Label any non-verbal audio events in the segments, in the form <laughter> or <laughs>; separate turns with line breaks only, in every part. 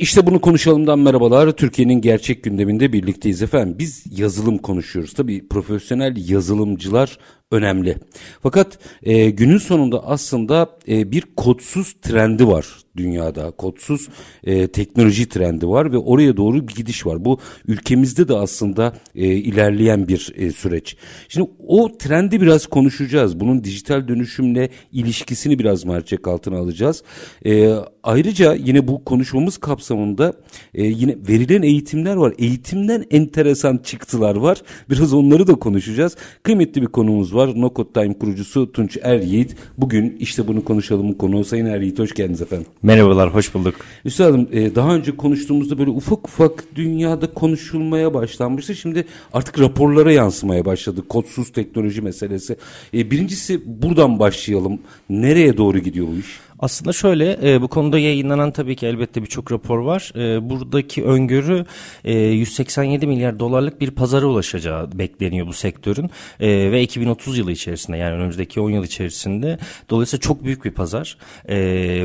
İşte bunu konuşalımdan merhabalar. Türkiye'nin gerçek gündeminde birlikteyiz efendim. Biz yazılım konuşuyoruz. Tabii profesyonel yazılımcılar önemli. Fakat e, günün sonunda aslında e, bir kodsuz trendi var dünyada. Kodsuz e, teknoloji trendi var ve oraya doğru bir gidiş var. Bu ülkemizde de aslında e, ilerleyen bir e, süreç. Şimdi o trendi biraz konuşacağız. Bunun dijital dönüşümle ilişkisini biraz mercek altına alacağız. E, ayrıca yine bu konuşmamız kapsamında e, yine verilen eğitimler var. Eğitimden enteresan çıktılar var. Biraz onları da konuşacağız. Kıymetli bir konumuz var. No Code Time kurucusu Tunç Er Yiğit. Bugün işte bunu konuşalım konu. Sayın Er Yiğit hoş geldiniz efendim.
Merhabalar, hoş bulduk.
Üstadım e, daha önce konuştuğumuzda böyle ufak ufak dünyada konuşulmaya başlanmıştı. Şimdi artık raporlara yansımaya başladı. Kodsuz teknoloji meselesi. E, birincisi buradan başlayalım. Nereye doğru gidiyor bu iş?
Aslında şöyle e, bu konuda yayınlanan tabii ki elbette birçok rapor var. E, buradaki öngörü e, 187 milyar dolarlık bir pazara ulaşacağı bekleniyor bu sektörün. E, ve 2030 yılı içerisinde yani önümüzdeki 10 yıl içerisinde. Dolayısıyla çok büyük bir pazar. E,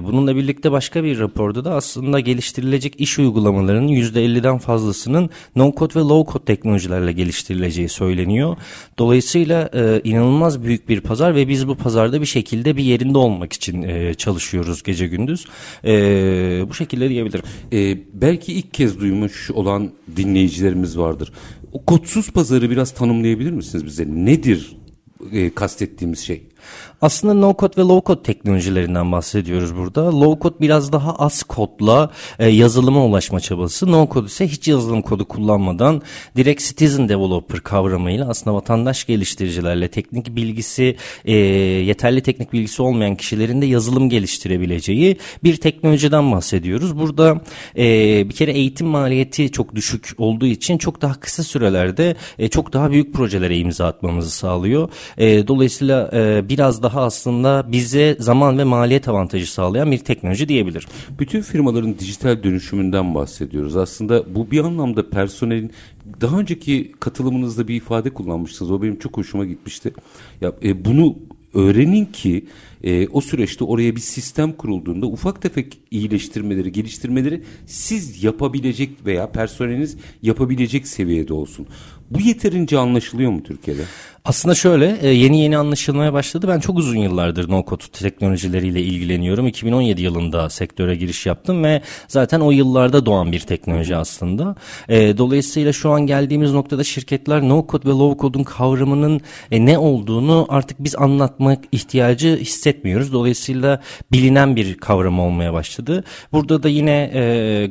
bununla birlikte başka bir raporda da aslında geliştirilecek iş uygulamalarının %50'den fazlasının no-code ve low-code teknolojilerle geliştirileceği söyleniyor. Dolayısıyla e, inanılmaz büyük bir pazar ve biz bu pazarda bir şekilde bir yerinde olmak için e, çalışıyoruz çalışıyoruz gece gündüz. E, bu şekilde diyebilirim.
E, belki ilk kez duymuş olan dinleyicilerimiz vardır. O kodsuz pazarı biraz tanımlayabilir misiniz bize? Nedir e, kastettiğimiz şey?
Aslında no code ve low code teknolojilerinden bahsediyoruz burada. Low code biraz daha az kodla e, yazılıma ulaşma çabası. No code ise hiç yazılım kodu kullanmadan direkt citizen developer kavramıyla aslında vatandaş geliştiricilerle teknik bilgisi e, yeterli teknik bilgisi olmayan kişilerin de yazılım geliştirebileceği bir teknolojiden bahsediyoruz. Burada e, bir kere eğitim maliyeti çok düşük olduğu için çok daha kısa sürelerde e, çok daha büyük projelere imza atmamızı sağlıyor. E, dolayısıyla e, biraz daha aslında bize zaman ve maliyet avantajı sağlayan bir teknoloji diyebilirim.
Bütün firmaların dijital dönüşümünden bahsediyoruz. Aslında bu bir anlamda personelin daha önceki katılımınızda bir ifade kullanmıştınız. O benim çok hoşuma gitmişti. Ya e, bunu öğrenin ki e, o süreçte oraya bir sistem kurulduğunda ufak tefek iyileştirmeleri, geliştirmeleri siz yapabilecek veya personeliniz yapabilecek seviyede olsun. Bu yeterince anlaşılıyor mu Türkiye'de?
Aslında şöyle e, yeni yeni anlaşılmaya başladı. Ben çok uzun yıllardır no code teknolojileriyle ilgileniyorum. 2017 yılında sektöre giriş yaptım ve zaten o yıllarda doğan bir teknoloji aslında. E, dolayısıyla şu an geldiğimiz noktada şirketler no code ve low code'un kavramının e, ne olduğunu artık biz anlatmak ihtiyacı hissetmiyoruz. Dolayısıyla bilinen bir kavram olmaya başladı. Burada da yine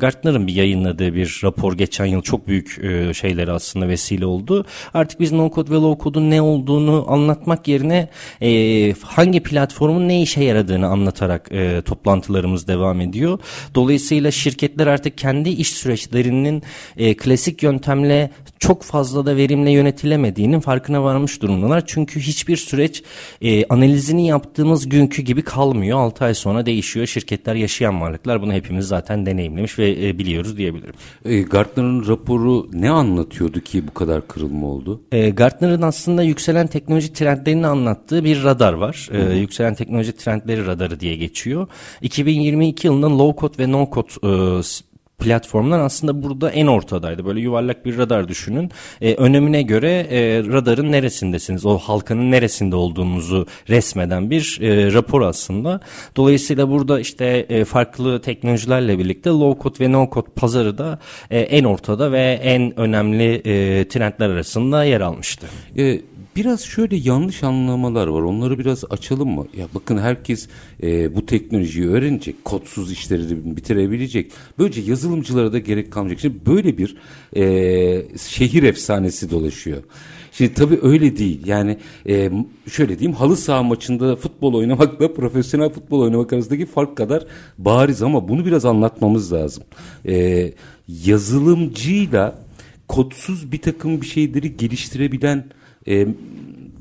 Gartner'ın bir yayınladığı bir rapor geçen yıl çok büyük şeyleri aslında vesile oldu. Artık biz no code ve low code'un ne olduğunu anlatmak yerine e, hangi platformun ne işe yaradığını anlatarak e, toplantılarımız devam ediyor. Dolayısıyla şirketler artık kendi iş süreçlerinin e, klasik yöntemle çok fazla da verimle yönetilemediğinin farkına varmış durumdalar. Çünkü hiçbir süreç e, analizini yaptığımız günkü gibi kalmıyor. 6 ay sonra değişiyor. Şirketler yaşayan varlıklar. Bunu hepimiz zaten deneyimlemiş ve e, biliyoruz diyebilirim.
E, Gartner'ın raporu ne anlatıyordu ki bu kadar kırılma oldu?
E, Gartner'ın aslında yükselen teknoloji trendlerini anlattığı bir radar var. Hı hı. E, yükselen teknoloji trendleri radarı diye geçiyor. 2022 yılında low code ve no code e, platformlar aslında burada en ortadaydı. Böyle yuvarlak bir radar düşünün. E, önemine göre e, radarın neresindesiniz, o halkanın neresinde olduğunuzu resmeden bir e, rapor aslında. Dolayısıyla burada işte e, farklı teknolojilerle birlikte low code ve no code pazarı da e, en ortada ve en önemli e, trendler arasında yer almıştı.
E, Biraz şöyle yanlış anlamalar var. Onları biraz açalım mı? Ya bakın herkes e, bu teknolojiyi öğrenecek. Kodsuz işleri bitirebilecek. Böylece yazılımcılara da gerek kalmayacak. Şimdi böyle bir e, şehir efsanesi dolaşıyor. Şimdi tabii öyle değil. Yani e, şöyle diyeyim halı saha maçında futbol oynamakla <laughs> profesyonel futbol oynamak arasındaki fark kadar bariz ama bunu biraz anlatmamız lazım. E, yazılımcıyla kodsuz bir takım bir şeyleri geliştirebilen e,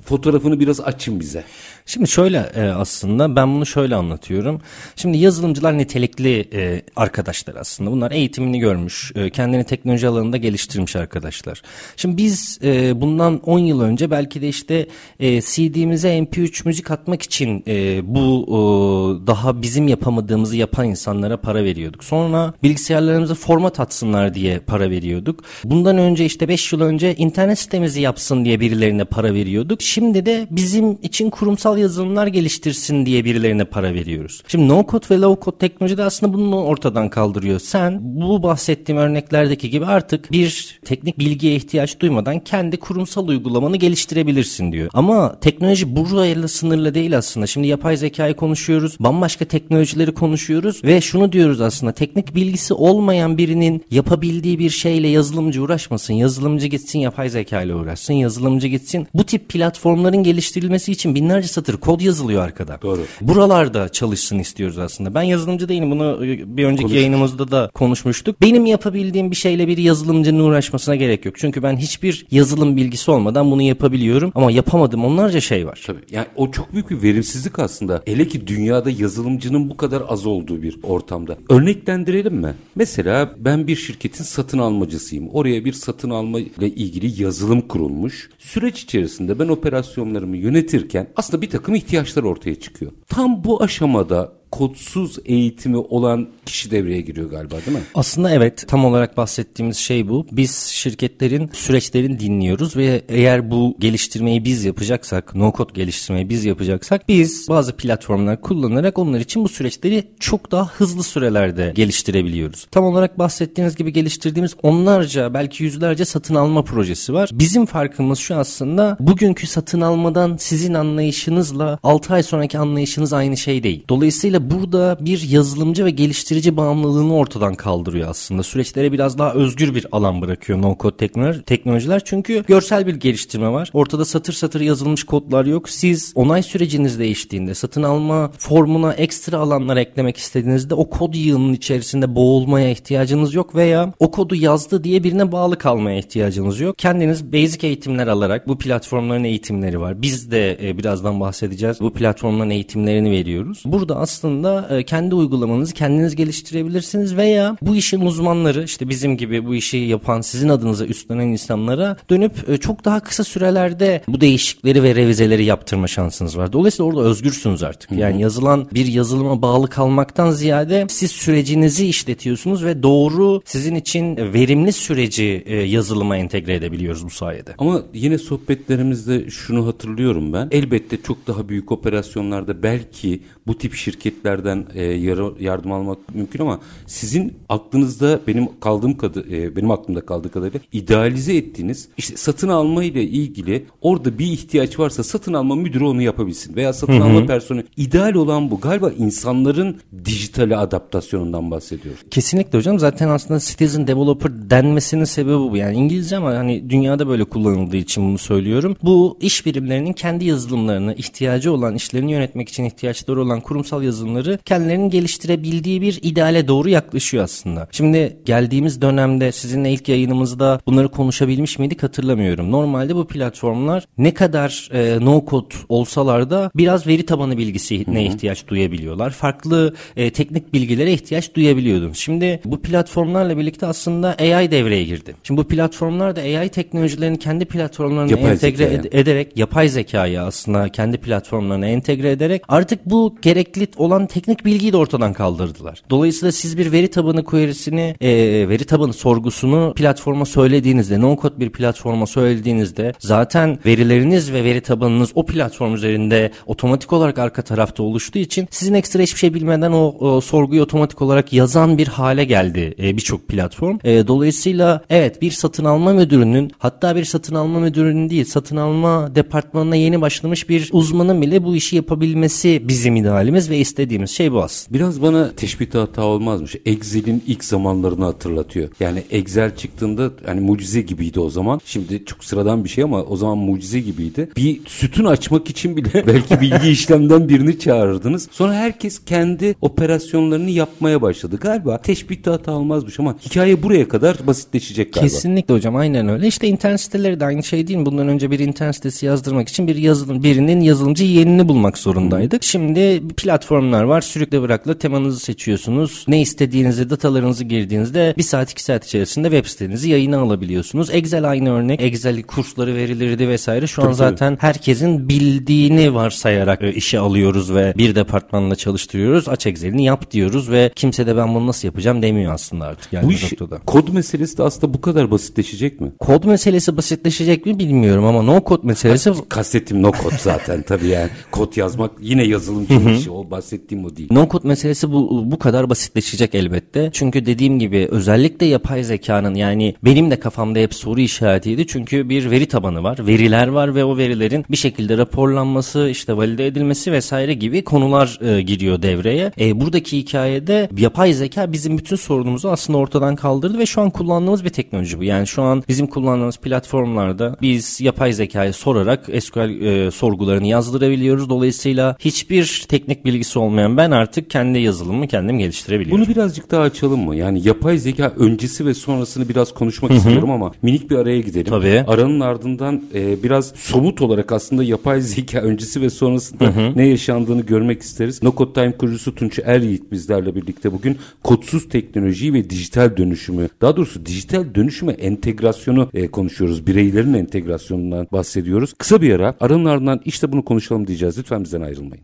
fotoğrafını biraz açın bize.
Şimdi şöyle e, aslında ben bunu şöyle anlatıyorum. Şimdi yazılımcılar nitelikli e, arkadaşlar aslında. Bunlar eğitimini görmüş, e, kendini teknoloji alanında geliştirmiş arkadaşlar. Şimdi biz e, bundan 10 yıl önce belki de işte e, CD'mize MP3 müzik atmak için e, bu e, daha bizim yapamadığımızı yapan insanlara para veriyorduk. Sonra bilgisayarlarımıza format atsınlar diye para veriyorduk. Bundan önce işte 5 yıl önce internet sitemizi yapsın diye birilerine para veriyorduk. Şimdi de bizim için kurumsal yazılımlar geliştirsin diye birilerine para veriyoruz. Şimdi no code ve low code teknoloji de aslında bunu ortadan kaldırıyor. Sen bu bahsettiğim örneklerdeki gibi artık bir teknik bilgiye ihtiyaç duymadan kendi kurumsal uygulamanı geliştirebilirsin diyor. Ama teknoloji burayla sınırlı değil aslında. Şimdi yapay zekayı konuşuyoruz. Bambaşka teknolojileri konuşuyoruz ve şunu diyoruz aslında teknik bilgisi olmayan birinin yapabildiği bir şeyle yazılımcı uğraşmasın. Yazılımcı gitsin yapay zeka ile uğraşsın. Yazılımcı gitsin bu tip platformların geliştirilmesi için binlerce satır kod yazılıyor arkada.
Doğru.
Buralarda çalışsın istiyoruz aslında. Ben yazılımcı değilim. Bunu e, bir önceki
Konuşmuş.
yayınımızda da konuşmuştuk. Benim yapabildiğim bir şeyle bir yazılımcının uğraşmasına gerek yok. Çünkü ben hiçbir yazılım bilgisi olmadan bunu yapabiliyorum. Ama yapamadığım onlarca şey var.
Tabii. Yani o çok büyük bir verimsizlik aslında. Hele ki dünyada yazılımcının bu kadar az olduğu bir ortamda. Örneklendirelim mi? Mesela ben bir şirketin satın almacısıyım. Oraya bir satın alma ile ilgili yazılım kurulmuş. Süreç içerisinde ben operasyonlarımı yönetirken aslında bir takım ihtiyaçlar ortaya çıkıyor. Tam bu aşamada kodsuz eğitimi olan kişi devreye giriyor galiba değil mi?
Aslında evet tam olarak bahsettiğimiz şey bu. Biz şirketlerin süreçlerini dinliyoruz ve eğer bu geliştirmeyi biz yapacaksak, no code geliştirmeyi biz yapacaksak biz bazı platformlar kullanarak onlar için bu süreçleri çok daha hızlı sürelerde geliştirebiliyoruz. Tam olarak bahsettiğiniz gibi geliştirdiğimiz onlarca belki yüzlerce satın alma projesi var. Bizim farkımız şu aslında bugünkü satın almadan sizin anlayışınızla 6 ay sonraki anlayışınız aynı şey değil. Dolayısıyla burada bir yazılımcı ve geliştirici bağımlılığını ortadan kaldırıyor aslında. Süreçlere biraz daha özgür bir alan bırakıyor no code teknoloji, teknolojiler. Çünkü görsel bir geliştirme var. Ortada satır satır yazılmış kodlar yok. Siz onay süreciniz değiştiğinde satın alma formuna ekstra alanlar eklemek istediğinizde o kod yığının içerisinde boğulmaya ihtiyacınız yok veya o kodu yazdı diye birine bağlı kalmaya ihtiyacınız yok. Kendiniz basic eğitimler alarak bu platformların eğitimleri var. Biz de e, birazdan bahsedeceğiz. Bu platformların eğitimlerini veriyoruz. Burada aslında e, kendi uygulamanızı kendiniz geliştirebilirsiniz veya bu işin uzmanları işte bizim gibi bu işi yapan sizin adınıza üstlenen insanlara dönüp e, çok daha kısa sürelerde bu değişikleri ve revizeleri yaptırma şansınız var. Dolayısıyla orada özgürsünüz artık. Yani yazılan bir yazılıma bağlı kalmaktan ziyade siz sürecinizi işletiyorsunuz ve doğru sizin için verimli süreci e, yazılıma entegre edebiliyoruz bu sayede.
Ama yine sohbetlerimizde şunu hatırlıyorum ben. Elbette çok daha büyük operasyonlarda belki bu tip şirketlerden e, yar- yardım almak mümkün ama sizin aklınızda benim kaldığım kadı e, benim aklımda kaldığı kadarıyla idealize ettiğiniz işte satın alma ile ilgili orada bir ihtiyaç varsa satın alma müdürü onu yapabilsin veya satın alma personeli ideal olan bu. Galiba insanların dijitale adaptasyonundan bahsediyor.
Kesinlikle hocam zaten aslında citizen developer denmesinin sebebi bu. Yani İngilizce ama hani dünyada böyle kullanıldığı için bunu söylüyorum. Bu iş birimlerinin kendi yazılımlarını, ihtiyacı olan işlerini yönetmek için ihtiyaçları olan kurumsal yazılımları kendilerinin geliştirebildiği bir ideale doğru yaklaşıyor aslında. Şimdi geldiğimiz dönemde sizinle ilk yayınımızda bunları konuşabilmiş miydik hatırlamıyorum. Normalde bu platformlar ne kadar e, no code olsalar da biraz veri tabanı bilgisine ihtiyaç duyabiliyorlar. Farklı e, teknik bilgilere ihtiyaç duyabiliyordunuz. Şimdi bu platformlarla birlikte aslında AI devreye girdi. Şimdi bu platformlar da AI teknolojilerini kendi platformlarına
Yapay
entegre
zekaya.
ed- ederek yapay zekayı aslında kendi platformlarına entegre ederek artık bu gerekli olan teknik bilgiyi de ortadan kaldırdılar. Dolayısıyla siz bir veri tabanı query'sini, e, veri tabanı sorgusunu platforma söylediğinizde, no code bir platforma söylediğinizde zaten verileriniz ve veri tabanınız o platform üzerinde otomatik olarak arka tarafta oluştuğu için sizin ekstra hiçbir şey bilmeden o, o sorguyu otomatik olarak yazan bir hale geldi e, birçok platform. E, dolayısıyla evet bir satın alma müdürünün hatta bir satın alma müdürünün değil satın alma departmanına yeni başlamış bir uzmanın bile bu işi yapabilmesi bizim idealimiz ve istediğimiz istediğimiz şey bu aslında.
Biraz bana teşbihte hata olmazmış. Excel'in ilk zamanlarını hatırlatıyor. Yani Excel çıktığında hani mucize gibiydi o zaman. Şimdi çok sıradan bir şey ama o zaman mucize gibiydi. Bir sütun açmak için bile <laughs> belki bilgi işlemden birini çağırırdınız. Sonra herkes kendi operasyonlarını yapmaya başladı. Galiba teşbihte hata olmazmış ama hikaye buraya kadar basitleşecek galiba.
Kesinlikle hocam aynen öyle. İşte internet siteleri de aynı şey değil mi? Bundan önce bir internet sitesi yazdırmak için bir yazılım birinin yazılımcı yeğenini bulmak zorundaydık. Şimdi platformlar var. Sürükle bırakla temanızı seçiyorsunuz. Ne istediğinizi, datalarınızı girdiğinizde bir saat iki saat içerisinde web sitenizi yayına alabiliyorsunuz. Excel aynı örnek. Excel kursları verilirdi vesaire. Şu an
Tabii,
zaten herkesin bildiğini varsayarak e, işe alıyoruz ve bir departmanla çalıştırıyoruz. Aç Excel'ini yap diyoruz ve kimse de ben bunu nasıl yapacağım demiyor aslında artık. Yani
Bu iş
noktada.
kod meselesi de aslında bu kadar basitleşecek mi?
Kod meselesi basitleşecek mi bilmiyorum ama no kod meselesi
Kastettiğim no kod zaten tabii yani. Kod yazmak yine yazılımcının işi. O bahsettiğim o değil.
No code meselesi bu bu kadar basitleşecek elbette. Çünkü dediğim gibi özellikle yapay zekanın yani benim de kafamda hep soru işaretiydi. Çünkü bir veri tabanı var, veriler var ve o verilerin bir şekilde raporlanması, işte valide edilmesi vesaire gibi konular e, giriyor devreye. E, buradaki hikayede yapay zeka bizim bütün sorunumuzu aslında ortadan kaldırdı ve şu an kullandığımız bir teknoloji bu. Yani şu an bizim kullandığımız platformlarda biz yapay zekayı sorarak SQL e, sorgularını yazdırabiliyoruz. Dolayısıyla hiçbir teknik bilgisi olmayan ben artık kendi yazılımımı kendim geliştirebiliyorum.
Bunu birazcık daha açalım mı? Yani yapay zeka öncesi ve sonrasını biraz konuşmak istiyorum ama minik bir araya gidelim.
Tabii.
Aranın ardından e, biraz somut olarak aslında yapay <laughs> zeka öncesi ve sonrasında ne yaşandığını görmek isteriz. No Code Time kurucusu Tunç Eryiğit bizlerle birlikte bugün kodsuz teknolojiyi ve dijital dönüşümü, daha doğrusu dijital dönüşüme entegrasyonu e, konuşuyoruz. Bireylerin entegrasyonundan bahsediyoruz. Kısa bir ara aranın ardından işte bunu konuşalım diyeceğiz. Lütfen bizden ayrılmayın.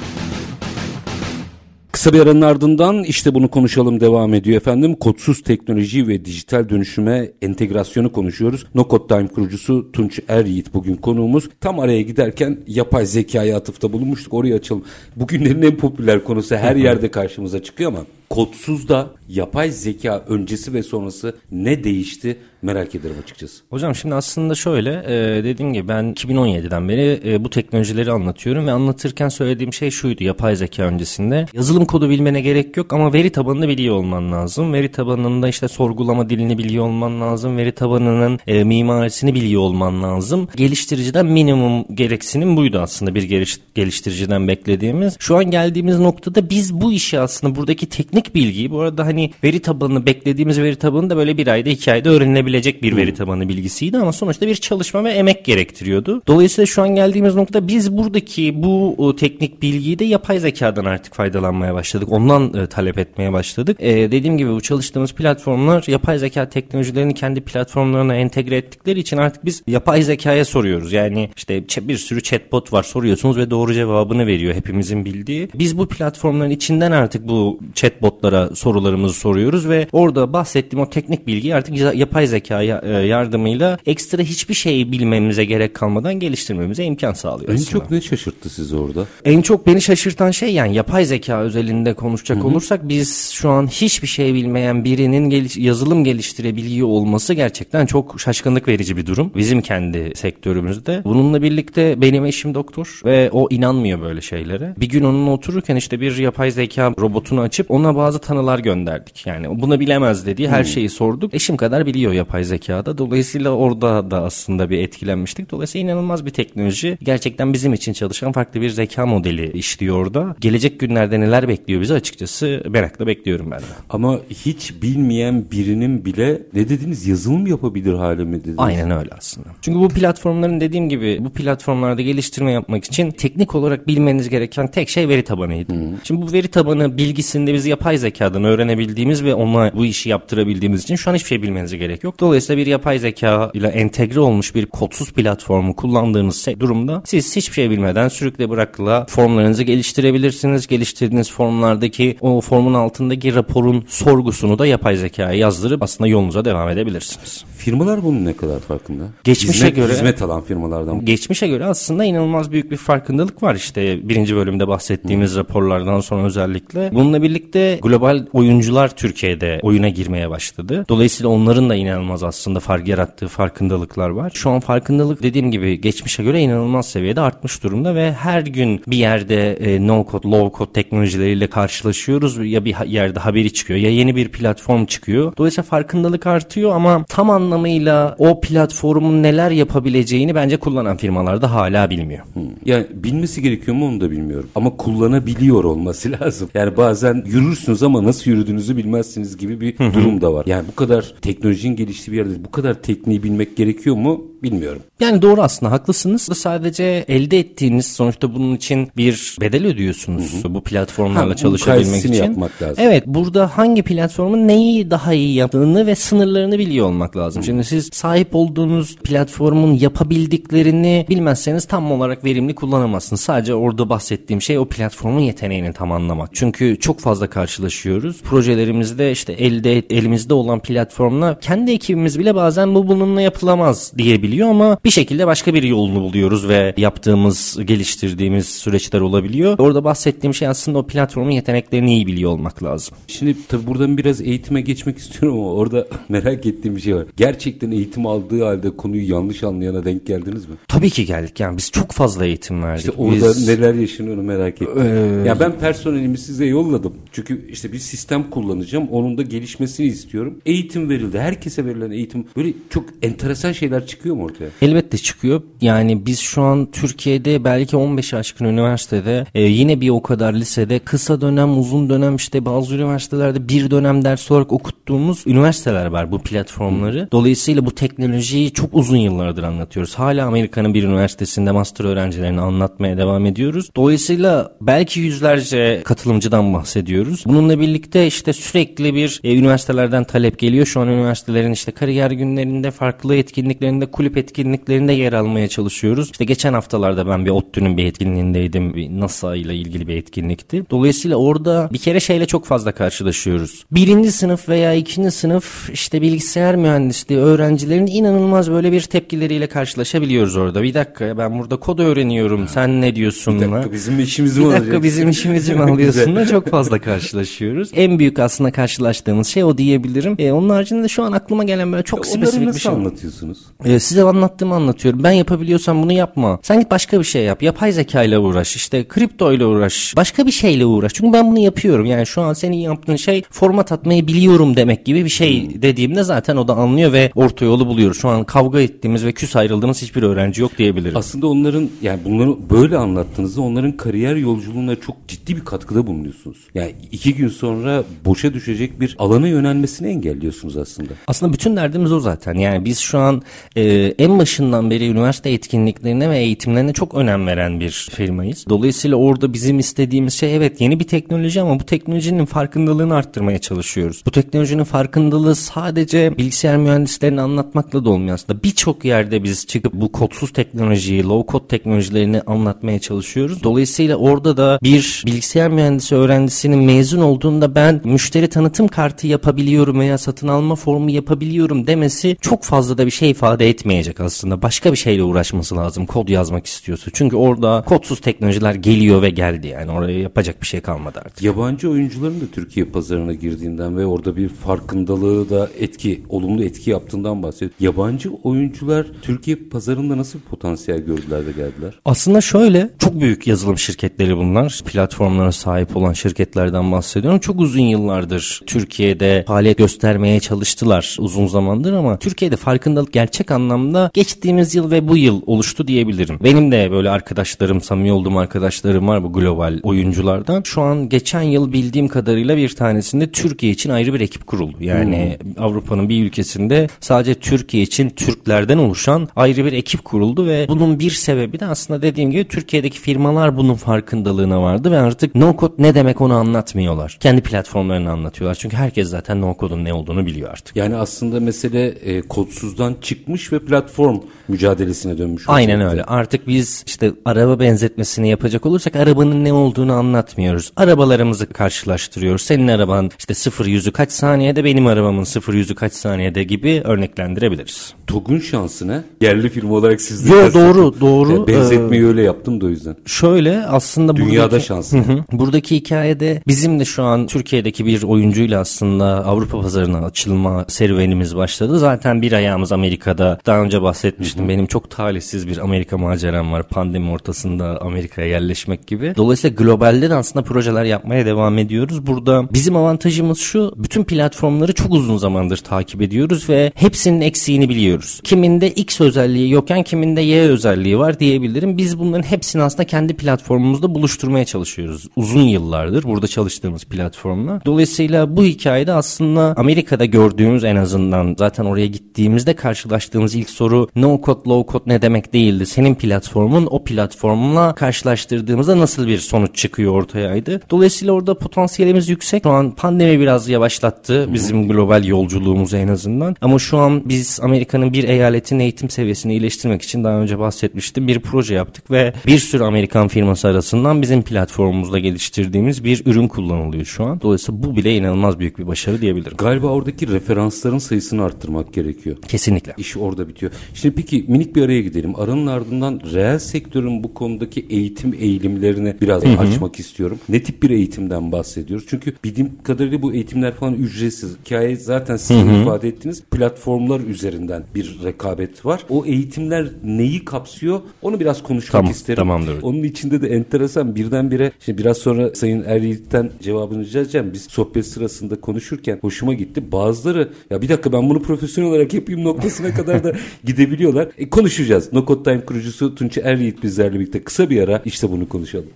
Kısa bir aranın ardından işte bunu konuşalım devam ediyor efendim. Kodsuz teknoloji ve dijital dönüşüme entegrasyonu konuşuyoruz. No Code Time kurucusu Tunç Eryiğit bugün konuğumuz. Tam araya giderken yapay zekaya atıfta bulunmuştuk. Oraya açalım. Bugünlerin en popüler konusu her yerde karşımıza çıkıyor ama kodsuz da yapay zeka öncesi ve sonrası ne değişti merak ederim açıkçası.
Hocam şimdi aslında şöyle e, dediğim gibi ben 2017'den beri e, bu teknolojileri anlatıyorum ve anlatırken söylediğim şey şuydu yapay zeka öncesinde. Yazılım kodu bilmene gerek yok ama veri tabanını biliyor olman lazım. Veri tabanında işte sorgulama dilini biliyor olman lazım. Veri tabanının e, mimarisini biliyor olman lazım. Geliştiriciden minimum gereksinim buydu aslında bir geliş, geliştiriciden beklediğimiz. Şu an geldiğimiz noktada biz bu işi aslında buradaki teknik bilgiyi bu arada hani veri tabanını beklediğimiz veri tabanı da böyle bir ayda iki ayda öğrenilebilecek bir veri tabanı bilgisiydi ama sonuçta bir çalışma ve emek gerektiriyordu. Dolayısıyla şu an geldiğimiz noktada biz buradaki bu teknik bilgiyi de yapay zekadan artık faydalanmaya başladık. Ondan e, talep etmeye başladık. E, dediğim gibi bu çalıştığımız platformlar yapay zeka teknolojilerini kendi platformlarına entegre ettikleri için artık biz yapay zekaya soruyoruz. Yani işte bir sürü chatbot var soruyorsunuz ve doğru cevabını veriyor hepimizin bildiği. Biz bu platformların içinden artık bu chatbotlara sorularımızı soruyoruz ve orada bahsettiğim o teknik bilgiyi artık ya- yapay zeka ya- e, yardımıyla ekstra hiçbir şey bilmemize gerek kalmadan geliştirmemize imkan sağlıyor
En
aslında.
çok ne şaşırttı sizi orada?
En çok beni şaşırtan şey yani yapay zeka özelinde konuşacak olursak biz şu an hiçbir şey bilmeyen birinin geliş- yazılım geliştirebiliyor olması gerçekten çok şaşkınlık verici bir durum. Bizim kendi sektörümüzde. Bununla birlikte benim eşim doktor ve o inanmıyor böyle şeylere. Bir gün onunla otururken işte bir yapay zeka robotunu açıp ona bazı tanılar gönderdik. Yani buna bilemez dediği her şeyi sorduk. Eşim kadar biliyor yapay zekada. Dolayısıyla orada da aslında bir etkilenmiştik. Dolayısıyla inanılmaz bir teknoloji. Gerçekten bizim için çalışan farklı bir zeka modeli işliyor orada. Gelecek günlerde neler bekliyor bizi açıkçası merakla bekliyorum ben de.
Ama hiç bilmeyen birinin bile ne dediniz yazılım yapabilir hale mi dediniz?
Aynen öyle aslında. Çünkü bu platformların dediğim gibi bu platformlarda geliştirme yapmak için teknik olarak bilmeniz gereken tek şey veri tabanıydı. Şimdi bu veri tabanı bilgisinde biz yapay zekadan öğrenebildiğimiz ve ona bu işi yaptırabildiğimiz için şu an hiçbir şey bilmenize gerek yok. Dolayısıyla bir yapay zeka ile entegre olmuş bir kodsuz platformu kullandığınız durumda siz hiçbir şey bilmeden sürükle bırakıla formlarınızı geliştirebilirsiniz. Geliştirdiğiniz formlardaki o formun altındaki raporun sorgusunu da yapay zekaya yazdırıp aslında yolunuza devam edebilirsiniz.
Firmalar bunun ne kadar farkında?
Geçmişe
hizmet,
göre
hizmet alan firmalardan.
Geçmişe göre aslında inanılmaz büyük bir farkındalık var işte birinci bölümde bahsettiğimiz hmm. raporlardan sonra özellikle. Bununla birlikte global oyuncular Türkiye'de oyuna girmeye başladı. Dolayısıyla onların da inanılmaz aslında fark yarattığı farkındalıklar var. Şu an farkındalık dediğim gibi geçmişe göre inanılmaz seviyede artmış durumda ve her gün bir yerde e, no code, low code teknolojileriyle karşılaşıyoruz. Ya bir yerde haberi çıkıyor ya yeni bir platform çıkıyor. Dolayısıyla farkındalık artıyor ama tam anlamıyla o platformun neler yapabileceğini bence kullanan firmalar da hala bilmiyor.
Hmm. Yani bilmesi gerekiyor mu onu da bilmiyorum. Ama kullanabiliyor olması <laughs> lazım. Yani bazen yürürsünüz ama nasıl yürüdüğünüzü bilmezsiniz gibi bir durum da var. Yani bu kadar teknolojinin geliştiği bir yerde bu kadar tekniği bilmek gerekiyor mu bilmiyorum.
Yani doğru aslında haklısınız. Sadece elde ettiğiniz sonuçta bunun için bir bedel ödüyorsunuz hı hı. bu platformlarla ha, çalışabilmek için.
yapmak lazım.
Evet burada hangi platformun neyi daha iyi yaptığını ve sınırlarını biliyor olmak lazım. Hı. Şimdi siz sahip olduğunuz platformun yapabildiklerini bilmezseniz tam olarak verimli kullanamazsınız. Sadece orada bahsettiğim şey o platformun yeteneğini tam anlamak. Çünkü çok fazla karşılaşıyoruz. Projelerimizde işte elde elimizde olan platformla kendi ekibimiz bile bazen bu bununla yapılamaz diyebiliyor ama bir şekilde başka bir yolunu buluyoruz ve yaptığımız, geliştirdiğimiz süreçler olabiliyor. Orada bahsettiğim şey aslında o platformun yeteneklerini iyi biliyor olmak lazım.
Şimdi tabii buradan biraz eğitime geçmek istiyorum ama orada <laughs> merak ettiğim bir şey var. Gerçekten eğitim aldığı halde konuyu yanlış anlayana denk geldiniz mi?
Tabii ki geldik. Yani biz çok fazla eğitim verdik.
İşte orada biz... neler yaşanıyor merak ettim. Ee... Ya ben personelimi size yolladım. Çünkü işte bir sistem kullanacağım. Onun da gelişmesini istiyorum. Eğitim verildi. Herkese verilen eğitim. Böyle çok enteresan şeyler çıkıyor mu ortaya?
Elbette çıkıyor. Yani biz şu an Türkiye'de belki 15 aşkın üniversitede e, yine bir o kadar lisede kısa dönem uzun dönem işte bazı üniversitelerde bir dönem ders olarak okuttuğumuz üniversiteler var bu platformları. Dolayısıyla bu teknolojiyi çok uzun yıllardır anlatıyoruz. Hala Amerika'nın bir üniversitesinde master öğrencilerini anlatmaya devam ediyoruz. Dolayısıyla belki yüzlerce katılımcıdan bahsediyoruz. Bununla birlikte işte sürekli bir e, üniversitelerden talep geliyor. Şu an üniversitelerin işte kariyer günlerinde farklı etkinliklerinde kulüp etkinliklerinde yer almaya çalışıyoruz. İşte geçen haftalarda ben bir ODTÜ'nün bir etkinliğindeydim. Bir NASA ile ilgili bir etkinlikti. Dolayısıyla orada bir kere şeyle çok fazla karşılaşıyoruz. Birinci sınıf veya ikinci sınıf işte bilgisayar mühendisliği öğrencilerin inanılmaz böyle bir tepkileriyle karşılaşabiliyoruz orada. Bir dakika ben burada kod öğreniyorum. Sen ne diyorsun?
Bir dakika bizim işimizi mi
Bir dakika bizim işimizi mi alıyorsun? çok fazla karşılaşıyoruz. En büyük aslında karşılaştığımız şey o diyebilirim. E, onun haricinde şu an aklıma gelen böyle çok spesifik bir şey.
Onları nasıl anlatıyorsunuz?
E, size anlattığımı anlatıyorum. Ben yapabiliyorsam bunu yapma. Sen git başka bir şey yap. Yapay zeka ile uğraş. İşte kripto ile uğraş. Başka bir şeyle uğraş. Çünkü ben bunu yapıyorum. Yani şu an senin yaptığın şey format atmayı biliyorum demek gibi bir şey hmm. dediğimde zaten o da anlıyor ve orta yolu buluyor. Şu an kavga ettiğimiz ve küs ayrıldığımız hiçbir öğrenci yok diyebilirim.
Aslında onların yani bunları böyle anlattığınızda onların kariyer yolculuğuna çok ciddi bir katkıda bulunuyorsunuz. Yani iki gün sonra boşa düşecek bir alana yönelmesini engelliyorsunuz aslında.
Aslında bütün derdimiz o zaten. Yani biz şu an e, en başından beri üniversite etkinliklerine ve eğitimlerine çok önem veren bir firmayız. Dolayısıyla orada bizim istediğimiz şey evet yeni bir teknoloji ama bu teknolojinin farkındalığını arttırmaya çalışıyoruz. Bu teknolojinin farkındalığı sadece bilgisayar mühendislerini anlatmakla da olmuyor aslında. Birçok yerde biz çıkıp bu kodsuz teknolojiyi, low code teknolojilerini anlatmaya çalışıyoruz. Dolayısıyla orada da bir bilgisayar mühendisi öğrencisinin mezun olduğunda ben müşteri tanıtım kartı yapabiliyorum veya satın alma formu yapabiliyorum demesi çok fazla da bir şey ifade etmeyecek aslında. Başka bir şeyle uğraşması lazım kod yazmak istiyorsa. Çünkü orada kodsuz teknolojiler geliyor ve geldi yani oraya yapacak bir şey kalmadı artık.
Yabancı oyuncuların da Türkiye pazarına girdiğinden ve orada bir farkındalığı da etki, olumlu etki yaptığından bahsediyor. Yabancı oyuncular Türkiye pazarında nasıl bir potansiyel gördüler de geldiler?
Aslında şöyle çok büyük yazılım şirketleri bunlar. Platformlara sahip olan şirketlerden bahsediyorum. Çok uzun yıllardır Türkiye'de faaliyet göstermeye çalıştılar uzun zamandır ama Türkiye'de farkındalık gerçek anlamda geçtiğimiz yıl ve bu yıl oluştu diyebilirim. Benim de böyle arkadaşlarım, samimi olduğum arkadaşlarım var bu global oyunculardan. Şu an geçen yıl bildiğim kadarıyla bir tanesinde Türkiye için ayrı bir ekip kuruldu. Yani hmm. Avrupa'nın bir ülkesinde sadece Türkiye için Türklerden oluşan ayrı bir ekip kuruldu ve bunun bir sebebi de aslında dediğim gibi Türkiye'deki firmalar bunun farkındalığına vardı ve artık no code ne demek onu anlatmıyorlar. Kendi platformlarını anlatıyorlar. Çünkü herkes zaten no code'un ne olduğunu biliyor artık.
Yani aslında aslında mesele e, kodsuzdan çıkmış ve platform mücadelesine dönmüş.
Aynen olacak. öyle. Artık biz işte araba benzetmesini yapacak olursak arabanın ne olduğunu anlatmıyoruz. Arabalarımızı karşılaştırıyoruz. Senin araban işte sıfır yüzü kaç saniyede benim arabamın sıfır yüzü kaç saniyede gibi örneklendirebiliriz.
TOG'un şansı ne? Yerli film olarak siz de
Yo, doğru doğru.
Benzetmeyi ee, öyle yaptım da o yüzden.
Şöyle aslında
Dünyada buradaki, şansı. Hı hı,
buradaki hikayede bizim de şu an Türkiye'deki bir oyuncuyla aslında Avrupa pazarına açılma serüvenimiz başladı. Zaten bir ayağımız Amerika'da. Daha önce bahsetmiştim. Benim çok talihsiz bir Amerika maceram var. Pandemi ortasında Amerika'ya yerleşmek gibi. Dolayısıyla globalde de aslında projeler yapmaya devam ediyoruz. Burada bizim avantajımız şu. Bütün platformları çok uzun zamandır takip ediyoruz ve hepsinin eksiğini biliyoruz. Kiminde X özelliği yokken kiminde Y özelliği var diyebilirim. Biz bunların hepsini aslında kendi platformumuzda buluşturmaya çalışıyoruz. Uzun yıllardır burada çalıştığımız platformla. Dolayısıyla bu hikayede aslında Amerika'da gördüğümüz en azından zaten oraya gittiğimizde karşılaştığımız ilk soru no code low code ne demek değildi. Senin platformun o platformla karşılaştırdığımızda nasıl bir sonuç çıkıyor ortayaydı. Dolayısıyla orada potansiyelimiz yüksek. Şu an pandemi biraz yavaşlattı bizim global yolculuğumuzu en azından. Ama şu an biz Amerika'nın bir eyaletin eğitim seviyesini iyileştirmek için daha önce bahsetmiştim. Bir proje yaptık ve bir sürü Amerikan firması arasından bizim platformumuzda geliştirdiğimiz bir ürün kullanılıyor şu an. Dolayısıyla bu bile inanılmaz büyük bir başarı diyebilirim.
Galiba oradaki referansların sayısını arttırmak gerekiyor.
Kesinlikle.
İş orada bitiyor. Şimdi peki minik bir araya gidelim. Aranın ardından reel sektörün bu konudaki eğitim eğilimlerini biraz Hı-hı. açmak istiyorum. Ne tip bir eğitimden bahsediyoruz? Çünkü bildiğim kadarıyla bu eğitimler falan ücretsiz. Hikaye zaten sizin ifade ettiğiniz platformlar üzerinden bir rekabet var. O eğitimler neyi kapsıyor? Onu biraz konuşmak tamam, isterim.
Tamamdır.
Onun içinde de enteresan birdenbire şimdi biraz sonra Sayın Eryiğit'ten cevabını rica edeceğim. Biz sohbet sırasında konuşurken hoşuma gitti. Bazıları ya bir dakika ben bunu profesyonel olarak yapayım noktasına kadar da <laughs> gidebiliyorlar. E, konuşacağız. No Code Time kurucusu Tunç Eryiğit bizlerle birlikte kısa bir ara işte bunu konuşalım.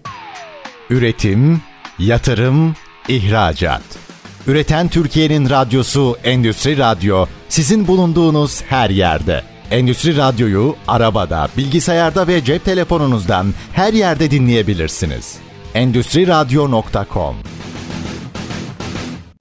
Üretim, yatırım, ihracat. Üreten Türkiye'nin radyosu Endüstri Radyo sizin bulunduğunuz her yerde. Endüstri Radyo'yu arabada, bilgisayarda ve cep telefonunuzdan her yerde dinleyebilirsiniz. Endüstri Radyo.com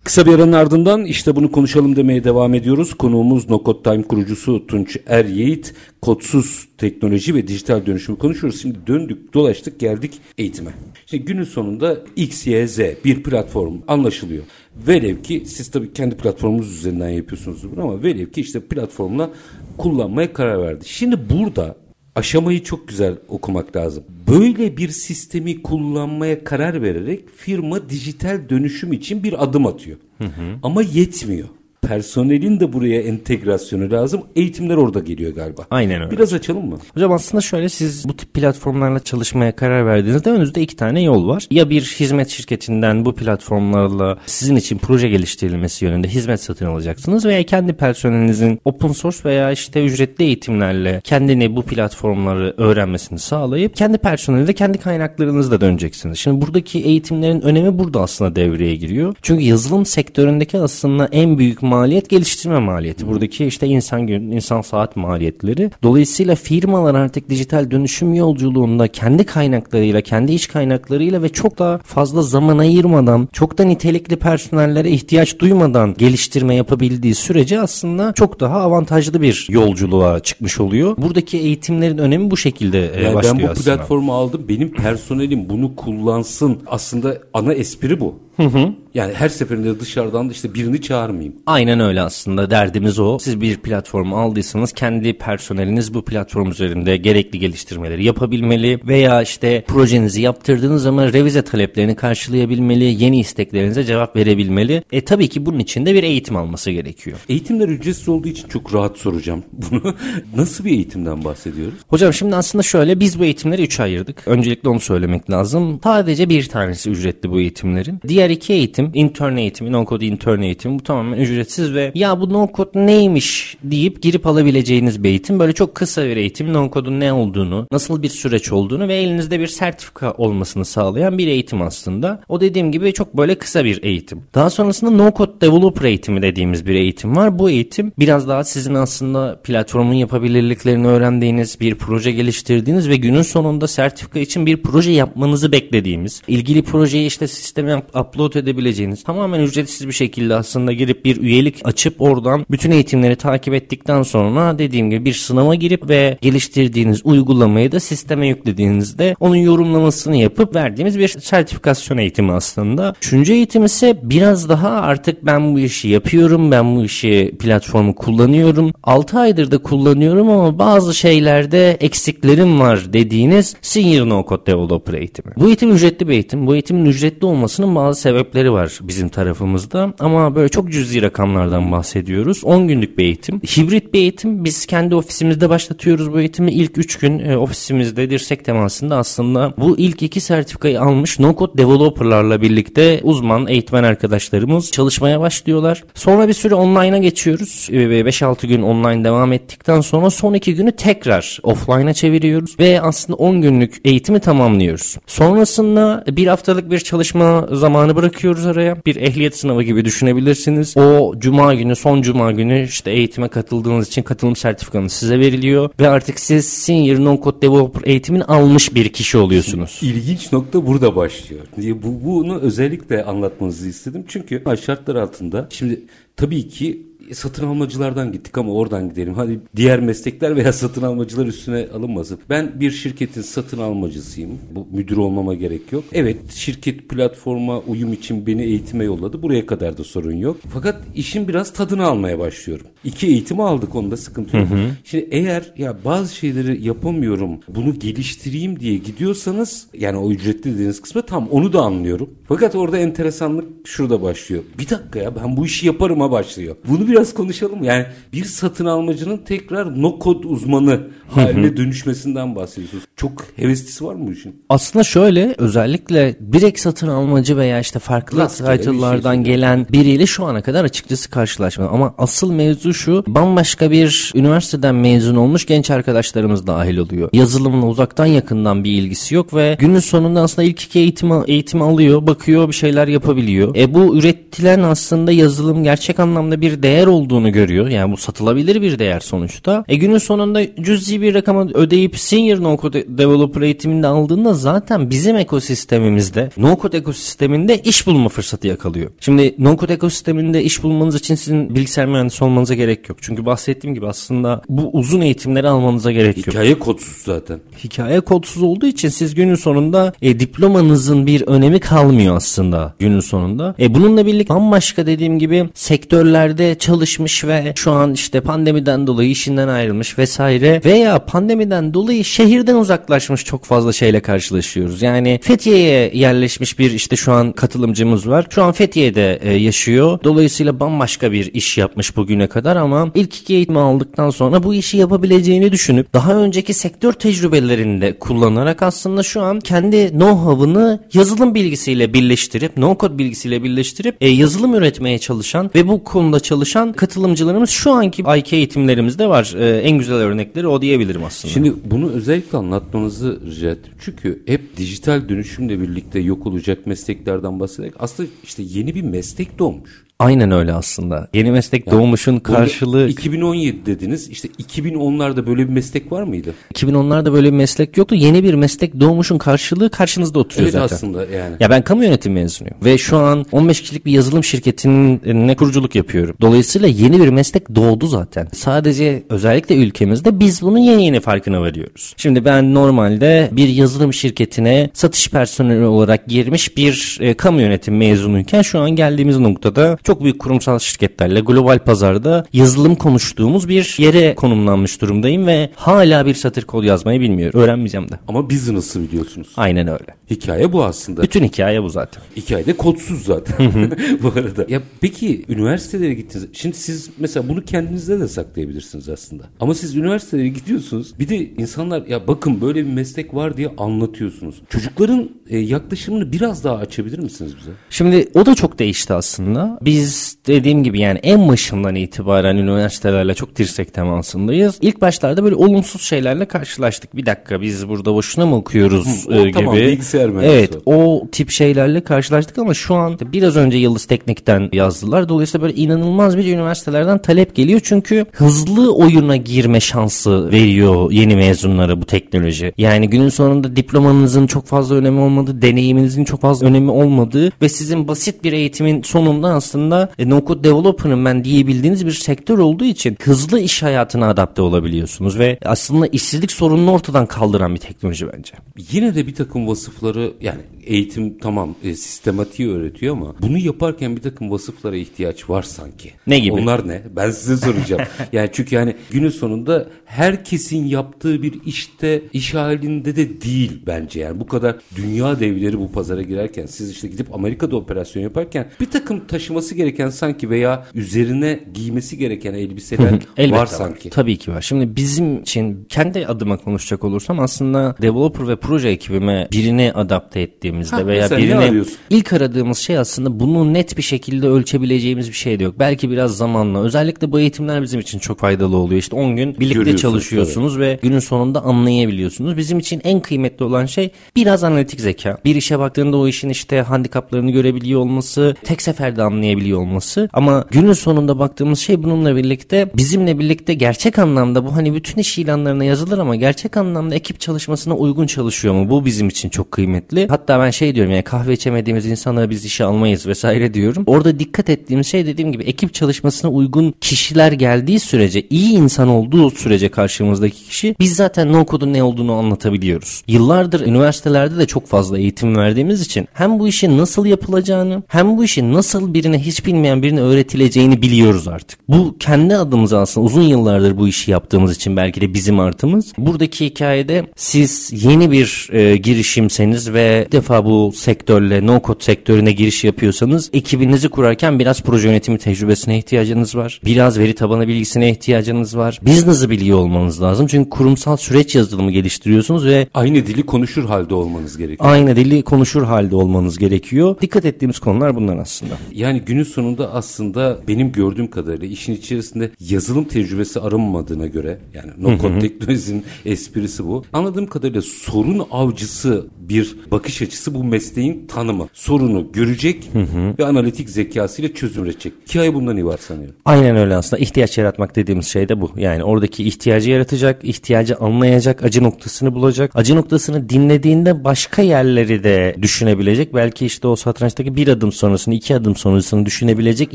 Kısa bir aranın ardından işte bunu konuşalım demeye devam ediyoruz. Konuğumuz Nokot Time kurucusu Tunç Er Yiğit. Kodsuz teknoloji ve dijital dönüşümü konuşuyoruz. Şimdi döndük dolaştık geldik eğitime. Şimdi günün sonunda X, Y, Z bir platform anlaşılıyor. Velev ki siz tabii kendi platformunuz üzerinden yapıyorsunuz bunu ama velev ki işte platformla kullanmaya karar verdi. Şimdi burada aşamayı çok güzel okumak lazım. Böyle bir sistemi kullanmaya karar vererek firma dijital dönüşüm için bir adım atıyor. Hı hı. Ama yetmiyor personelin de buraya entegrasyonu lazım. Eğitimler orada geliyor galiba.
Aynen öyle.
Biraz açalım mı?
Hocam aslında şöyle siz bu tip platformlarla çalışmaya karar verdiğinizde önünüzde iki tane yol var. Ya bir hizmet şirketinden bu platformlarla sizin için proje geliştirilmesi yönünde hizmet satın alacaksınız veya kendi personelinizin open source veya işte ücretli eğitimlerle kendini bu platformları öğrenmesini sağlayıp kendi personelinde kendi kaynaklarınızla döneceksiniz. Şimdi buradaki eğitimlerin önemi burada aslında devreye giriyor. Çünkü yazılım sektöründeki aslında en büyük maliyet geliştirme maliyeti. Buradaki işte insan gün, insan saat maliyetleri. Dolayısıyla firmalar artık dijital dönüşüm yolculuğunda kendi kaynaklarıyla, kendi iş kaynaklarıyla ve çok daha fazla zaman ayırmadan, çok da nitelikli personellere ihtiyaç duymadan geliştirme yapabildiği sürece aslında çok daha avantajlı bir yolculuğa çıkmış oluyor. Buradaki eğitimlerin önemi bu şekilde e, yani başlıyor
Ben bu
aslında.
platformu aldım. Benim personelim bunu kullansın. Aslında ana espri bu. Hı hı. Yani her seferinde dışarıdan da işte birini çağırmayayım.
Aynen öyle aslında derdimiz o. Siz bir platformu aldıysanız kendi personeliniz bu platform üzerinde gerekli geliştirmeleri yapabilmeli veya işte projenizi yaptırdığınız zaman revize taleplerini karşılayabilmeli, yeni isteklerinize cevap verebilmeli. E tabii ki bunun için de bir eğitim alması gerekiyor.
Eğitimler ücretsiz olduğu için çok rahat soracağım bunu. <laughs> Nasıl bir eğitimden bahsediyoruz?
Hocam şimdi aslında şöyle biz bu eğitimleri 3 ayırdık. Öncelikle onu söylemek lazım. Sadece bir tanesi ücretli bu eğitimlerin. Diğer iki eğitim, intern eğitimi, no code intern eğitimi bu tamamen ücretsiz ve ya bu no code neymiş deyip girip alabileceğiniz bir eğitim. Böyle çok kısa bir eğitim. No code'un ne olduğunu, nasıl bir süreç olduğunu ve elinizde bir sertifika olmasını sağlayan bir eğitim aslında. O dediğim gibi çok böyle kısa bir eğitim. Daha sonrasında no code developer eğitimi dediğimiz bir eğitim var. Bu eğitim biraz daha sizin aslında platformun yapabilirliklerini öğrendiğiniz, bir proje geliştirdiğiniz ve günün sonunda sertifika için bir proje yapmanızı beklediğimiz, ilgili projeyi işte sisteme upload edebileceğiniz tamamen ücretsiz bir şekilde aslında girip bir üyelik açıp oradan bütün eğitimleri takip ettikten sonra dediğim gibi bir sınava girip ve geliştirdiğiniz uygulamayı da sisteme yüklediğinizde onun yorumlamasını yapıp verdiğimiz bir sertifikasyon eğitimi aslında. Üçüncü eğitim ise biraz daha artık ben bu işi yapıyorum, ben bu işi platformu kullanıyorum. 6 aydır da kullanıyorum ama bazı şeylerde eksiklerim var dediğiniz Senior No Code Developer eğitimi. Bu eğitim ücretli bir eğitim. Bu eğitimin ücretli olmasının bazı sebepleri var bizim tarafımızda ama böyle çok cüzi rakamlardan bahsediyoruz. 10 günlük bir eğitim. Hibrit bir eğitim. Biz kendi ofisimizde başlatıyoruz bu eğitimi. İlk 3 gün e, ofisimizde dirsek temasında aslında bu ilk iki sertifikayı almış no code developerlarla birlikte uzman eğitmen arkadaşlarımız çalışmaya başlıyorlar. Sonra bir süre online'a geçiyoruz. 5-6 gün online devam ettikten sonra son 2 günü tekrar offline'a çeviriyoruz ve aslında 10 günlük eğitimi tamamlıyoruz. Sonrasında bir haftalık bir çalışma zamanı bırakıyoruz araya. Bir ehliyet sınavı gibi düşünebilirsiniz. O cuma günü, son cuma günü işte eğitime katıldığınız için katılım sertifikanız size veriliyor ve artık siz Senior Non-Code Developer eğitimini almış bir kişi oluyorsunuz.
İlginç nokta burada başlıyor. Bu, bunu özellikle anlatmanızı istedim. Çünkü şartlar altında şimdi tabii ki satın almacılardan gittik ama oradan gidelim. Hadi diğer meslekler veya satın almacılar üstüne alınmasın. Ben bir şirketin satın almacısıyım. Bu müdür olmama gerek yok. Evet şirket platforma uyum için beni eğitime yolladı. Buraya kadar da sorun yok. Fakat işin biraz tadını almaya başlıyorum. İki eğitimi aldık onda sıkıntı yok. Hı hı. Şimdi eğer ya bazı şeyleri yapamıyorum bunu geliştireyim diye gidiyorsanız yani o ücretli dediğiniz kısmı tam onu da anlıyorum. Fakat orada enteresanlık şurada başlıyor. Bir dakika ya ben bu işi yaparıma başlıyor. Bunu biraz konuşalım. Yani bir satın almacının tekrar no kod uzmanı haline dönüşmesinden bahsediyorsunuz. Çok heveslisi var mı bu işin?
Aslında şöyle özellikle direkt satın almacı veya işte farklı title'lardan şey gelen biriyle şu ana kadar açıkçası karşılaşmadım. Ama asıl mevzu şu bambaşka bir üniversiteden mezun olmuş genç arkadaşlarımız dahil oluyor. Yazılımla uzaktan yakından bir ilgisi yok ve günün sonunda aslında ilk iki eğitim, eğitim alıyor, bakıyor bir şeyler yapabiliyor. E bu üretilen aslında yazılım gerçek anlamda bir değer olduğunu görüyor. Yani bu satılabilir bir değer sonuçta. E günün sonunda cüzi bir rakamı ödeyip senior no code developer eğitiminde aldığında zaten bizim ekosistemimizde no code ekosisteminde iş bulma fırsatı yakalıyor. Şimdi no code ekosisteminde iş bulmanız için sizin bilgisayar mühendisi olmanıza gerek yok. Çünkü bahsettiğim gibi aslında bu uzun eğitimleri almanıza gerek
yok. Hikaye kodsuz zaten.
Hikaye kodsuz olduğu için siz günün sonunda e, diplomanızın bir önemi kalmıyor aslında günün sonunda. E, bununla birlikte bambaşka dediğim gibi sektörlerde çalışmış ve şu an işte pandemiden dolayı işinden ayrılmış vesaire veya pandemiden dolayı şehirden uzaklaşmış çok fazla şeyle karşılaşıyoruz. Yani Fethiye'ye yerleşmiş bir işte şu an katılımcımız var. Şu an Fethiye'de e, yaşıyor. Dolayısıyla bambaşka bir iş yapmış bugüne kadar ama ilk iki eğitimi aldıktan sonra bu işi yapabileceğini düşünüp daha önceki sektör tecrübelerini de kullanarak aslında şu an kendi know-how'ını yazılım bilgisiyle birleştirip, no-code bilgisiyle birleştirip e, yazılım üretmeye çalışan ve bu konuda çalışan katılımcılarımız şu anki IK eğitimlerimizde var. E, en güzel örnekleri o diyebilirim aslında.
Şimdi bunu özellikle anlatmanızı rica ettim. Çünkü hep dijital dönüşümle birlikte yok olacak mesleklerden bahsederek aslında işte yeni bir meslek doğmuş.
Aynen öyle aslında. Yeni meslek yani, doğmuşun karşılığı...
2017 dediniz. İşte 2010'larda böyle bir meslek var mıydı?
2010'larda böyle bir meslek yoktu. Yeni bir meslek doğmuşun karşılığı karşınızda oturuyor
evet,
zaten.
aslında yani.
Ya ben kamu yönetimi mezunuyum. Ve şu an 15 kişilik bir yazılım şirketinin ne kuruculuk yapıyorum. Dolayısıyla yeni bir meslek doğdu zaten. Sadece özellikle ülkemizde biz bunun yeni yeni farkına varıyoruz. Şimdi ben normalde bir yazılım şirketine satış personeli olarak girmiş bir e, kamu yönetimi mezunuyken şu an geldiğimiz noktada çok büyük kurumsal şirketlerle global pazarda yazılım konuştuğumuz bir yere konumlanmış durumdayım ve hala bir satır kod yazmayı bilmiyorum. Öğrenmeyeceğim de.
Ama business'ı biliyorsunuz.
Aynen öyle.
Hikaye bu aslında.
Bütün hikaye bu zaten.
Hikaye de kodsuz zaten <laughs> bu arada. Ya peki üniversitelere gittiniz. Şimdi siz mesela bunu kendinizde de saklayabilirsiniz aslında. Ama siz üniversitelere gidiyorsunuz. Bir de insanlar ya bakın böyle bir meslek var diye anlatıyorsunuz. Çocukların e, yaklaşımını biraz daha açabilir misiniz bize?
Şimdi o da çok değişti aslında. Bir biz dediğim gibi yani en başından itibaren üniversitelerle çok dirsek temasındayız. İlk başlarda böyle olumsuz şeylerle karşılaştık. Bir dakika biz burada boşuna mı okuyoruz e,
o
gibi.
tamam, bilgisayar mühendisi
Evet o tip şeylerle karşılaştık ama şu an biraz önce Yıldız Teknik'ten yazdılar. Dolayısıyla böyle inanılmaz bir üniversitelerden talep geliyor. Çünkü hızlı oyuna girme şansı veriyor yeni mezunlara bu teknoloji. Yani günün sonunda diplomanızın çok fazla önemi olmadığı, deneyiminizin çok fazla önemi olmadığı ve sizin basit bir eğitimin sonunda aslında e, no code developer'ım ben diyebildiğiniz bir sektör olduğu için hızlı iş hayatına adapte olabiliyorsunuz ve aslında işsizlik sorununu ortadan kaldıran bir teknoloji bence.
Yine de bir takım vasıfları yani eğitim tamam e, sistematiği öğretiyor ama bunu yaparken bir takım vasıflara ihtiyaç var sanki.
Ne gibi?
Onlar ne? Ben size soracağım. <laughs> yani çünkü yani günün sonunda herkesin yaptığı bir işte iş halinde de değil bence. Yani bu kadar dünya devleri bu pazara girerken siz işte gidip Amerika'da operasyon yaparken bir takım taşıması gereken sanki veya üzerine giymesi gereken elbiseler
Elbette
var sanki.
Tabii ki var. Şimdi bizim için kendi adıma konuşacak olursam aslında developer ve proje ekibime birini adapte ettiğimizde
Ha,
veya birini ilk aradığımız şey aslında bunu net bir şekilde ölçebileceğimiz bir şey de yok. Belki biraz zamanla. Özellikle bu eğitimler bizim için çok faydalı oluyor. İşte 10 gün birlikte çalışıyorsunuz ve günün sonunda anlayabiliyorsunuz. Bizim için en kıymetli olan şey biraz analitik zeka. Bir işe baktığında o işin işte handikaplarını görebiliyor olması, tek seferde anlayabiliyor olması. Ama günün sonunda baktığımız şey bununla birlikte bizimle birlikte gerçek anlamda bu hani bütün iş ilanlarına yazılır ama gerçek anlamda ekip çalışmasına uygun çalışıyor mu? Bu bizim için çok kıymetli. Hatta ben şey diyorum yani kahve içemediğimiz insanları biz işe almayız vesaire diyorum. Orada dikkat ettiğim şey dediğim gibi ekip çalışmasına uygun kişiler geldiği sürece iyi insan olduğu sürece karşımızdaki kişi biz zaten no code'un ne olduğunu anlatabiliyoruz. Yıllardır üniversitelerde de çok fazla eğitim verdiğimiz için hem bu işin nasıl yapılacağını hem bu işin nasıl birine hiç bilmeyen birine öğretileceğini biliyoruz artık. Bu kendi adımıza aslında uzun yıllardır bu işi yaptığımız için belki de bizim artımız. Buradaki hikayede siz yeni bir e, girişimseniz ve defa bu sektörle no code sektörüne giriş yapıyorsanız ekibinizi kurarken biraz proje yönetimi tecrübesine ihtiyacınız var. Biraz veri tabanı bilgisine ihtiyacınız var. Business'ı biliyor olmanız lazım. Çünkü kurumsal süreç yazılımı geliştiriyorsunuz ve
Aynı dili konuşur halde olmanız gerekiyor.
aynı dili konuşur halde olmanız gerekiyor. Dikkat ettiğimiz konular bunlar aslında.
Yani günün sonunda aslında benim gördüğüm kadarıyla işin içerisinde yazılım tecrübesi arınmadığına göre yani no code teknolojisinin esprisi bu. Anladığım kadarıyla sorun avcısı bir bakış açısı bu mesleğin tanımı. Sorunu görecek ve analitik zekasıyla çözüm üretecek. Hikaye bundan ibaret sanıyorum.
Aynen öyle aslında. İhtiyaç yaratmak dediğimiz şey de bu. Yani oradaki ihtiyacı yaratacak, ihtiyacı anlayacak, acı noktasını bulacak. Acı noktasını dinlediğinde başka yerleri de düşünebilecek. Belki işte o satrançtaki bir adım sonrasını, iki adım sonrasını düşünebilecek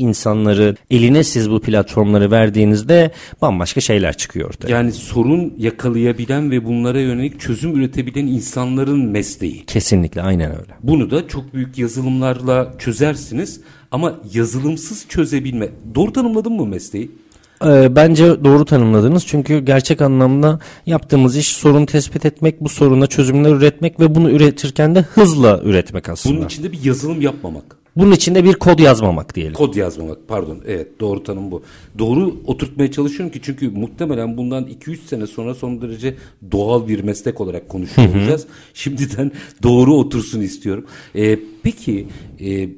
insanları eline siz bu platformları verdiğinizde bambaşka şeyler çıkıyor ortaya.
Yani sorun yakalayabilen ve bunlara yönelik çözüm üretebilen insanların mesleği.
Kesinlikle aynen öyle.
Bunu da çok büyük yazılımlarla çözersiniz ama yazılımsız çözebilme. Doğru tanımladın mı mesleği?
Ee, bence doğru tanımladınız çünkü gerçek anlamda yaptığımız iş sorun tespit etmek, bu soruna çözümler üretmek ve bunu üretirken de hızla üretmek aslında.
Bunun içinde bir yazılım yapmamak.
Bunun içinde bir kod yazmamak diyelim.
Kod yazmamak pardon evet doğru tanım bu. Doğru oturtmaya çalışıyorum ki çünkü muhtemelen bundan 2-3 sene sonra son derece doğal bir meslek olarak konuşuyor olacağız. <laughs> Şimdiden doğru otursun istiyorum. Ee, peki e,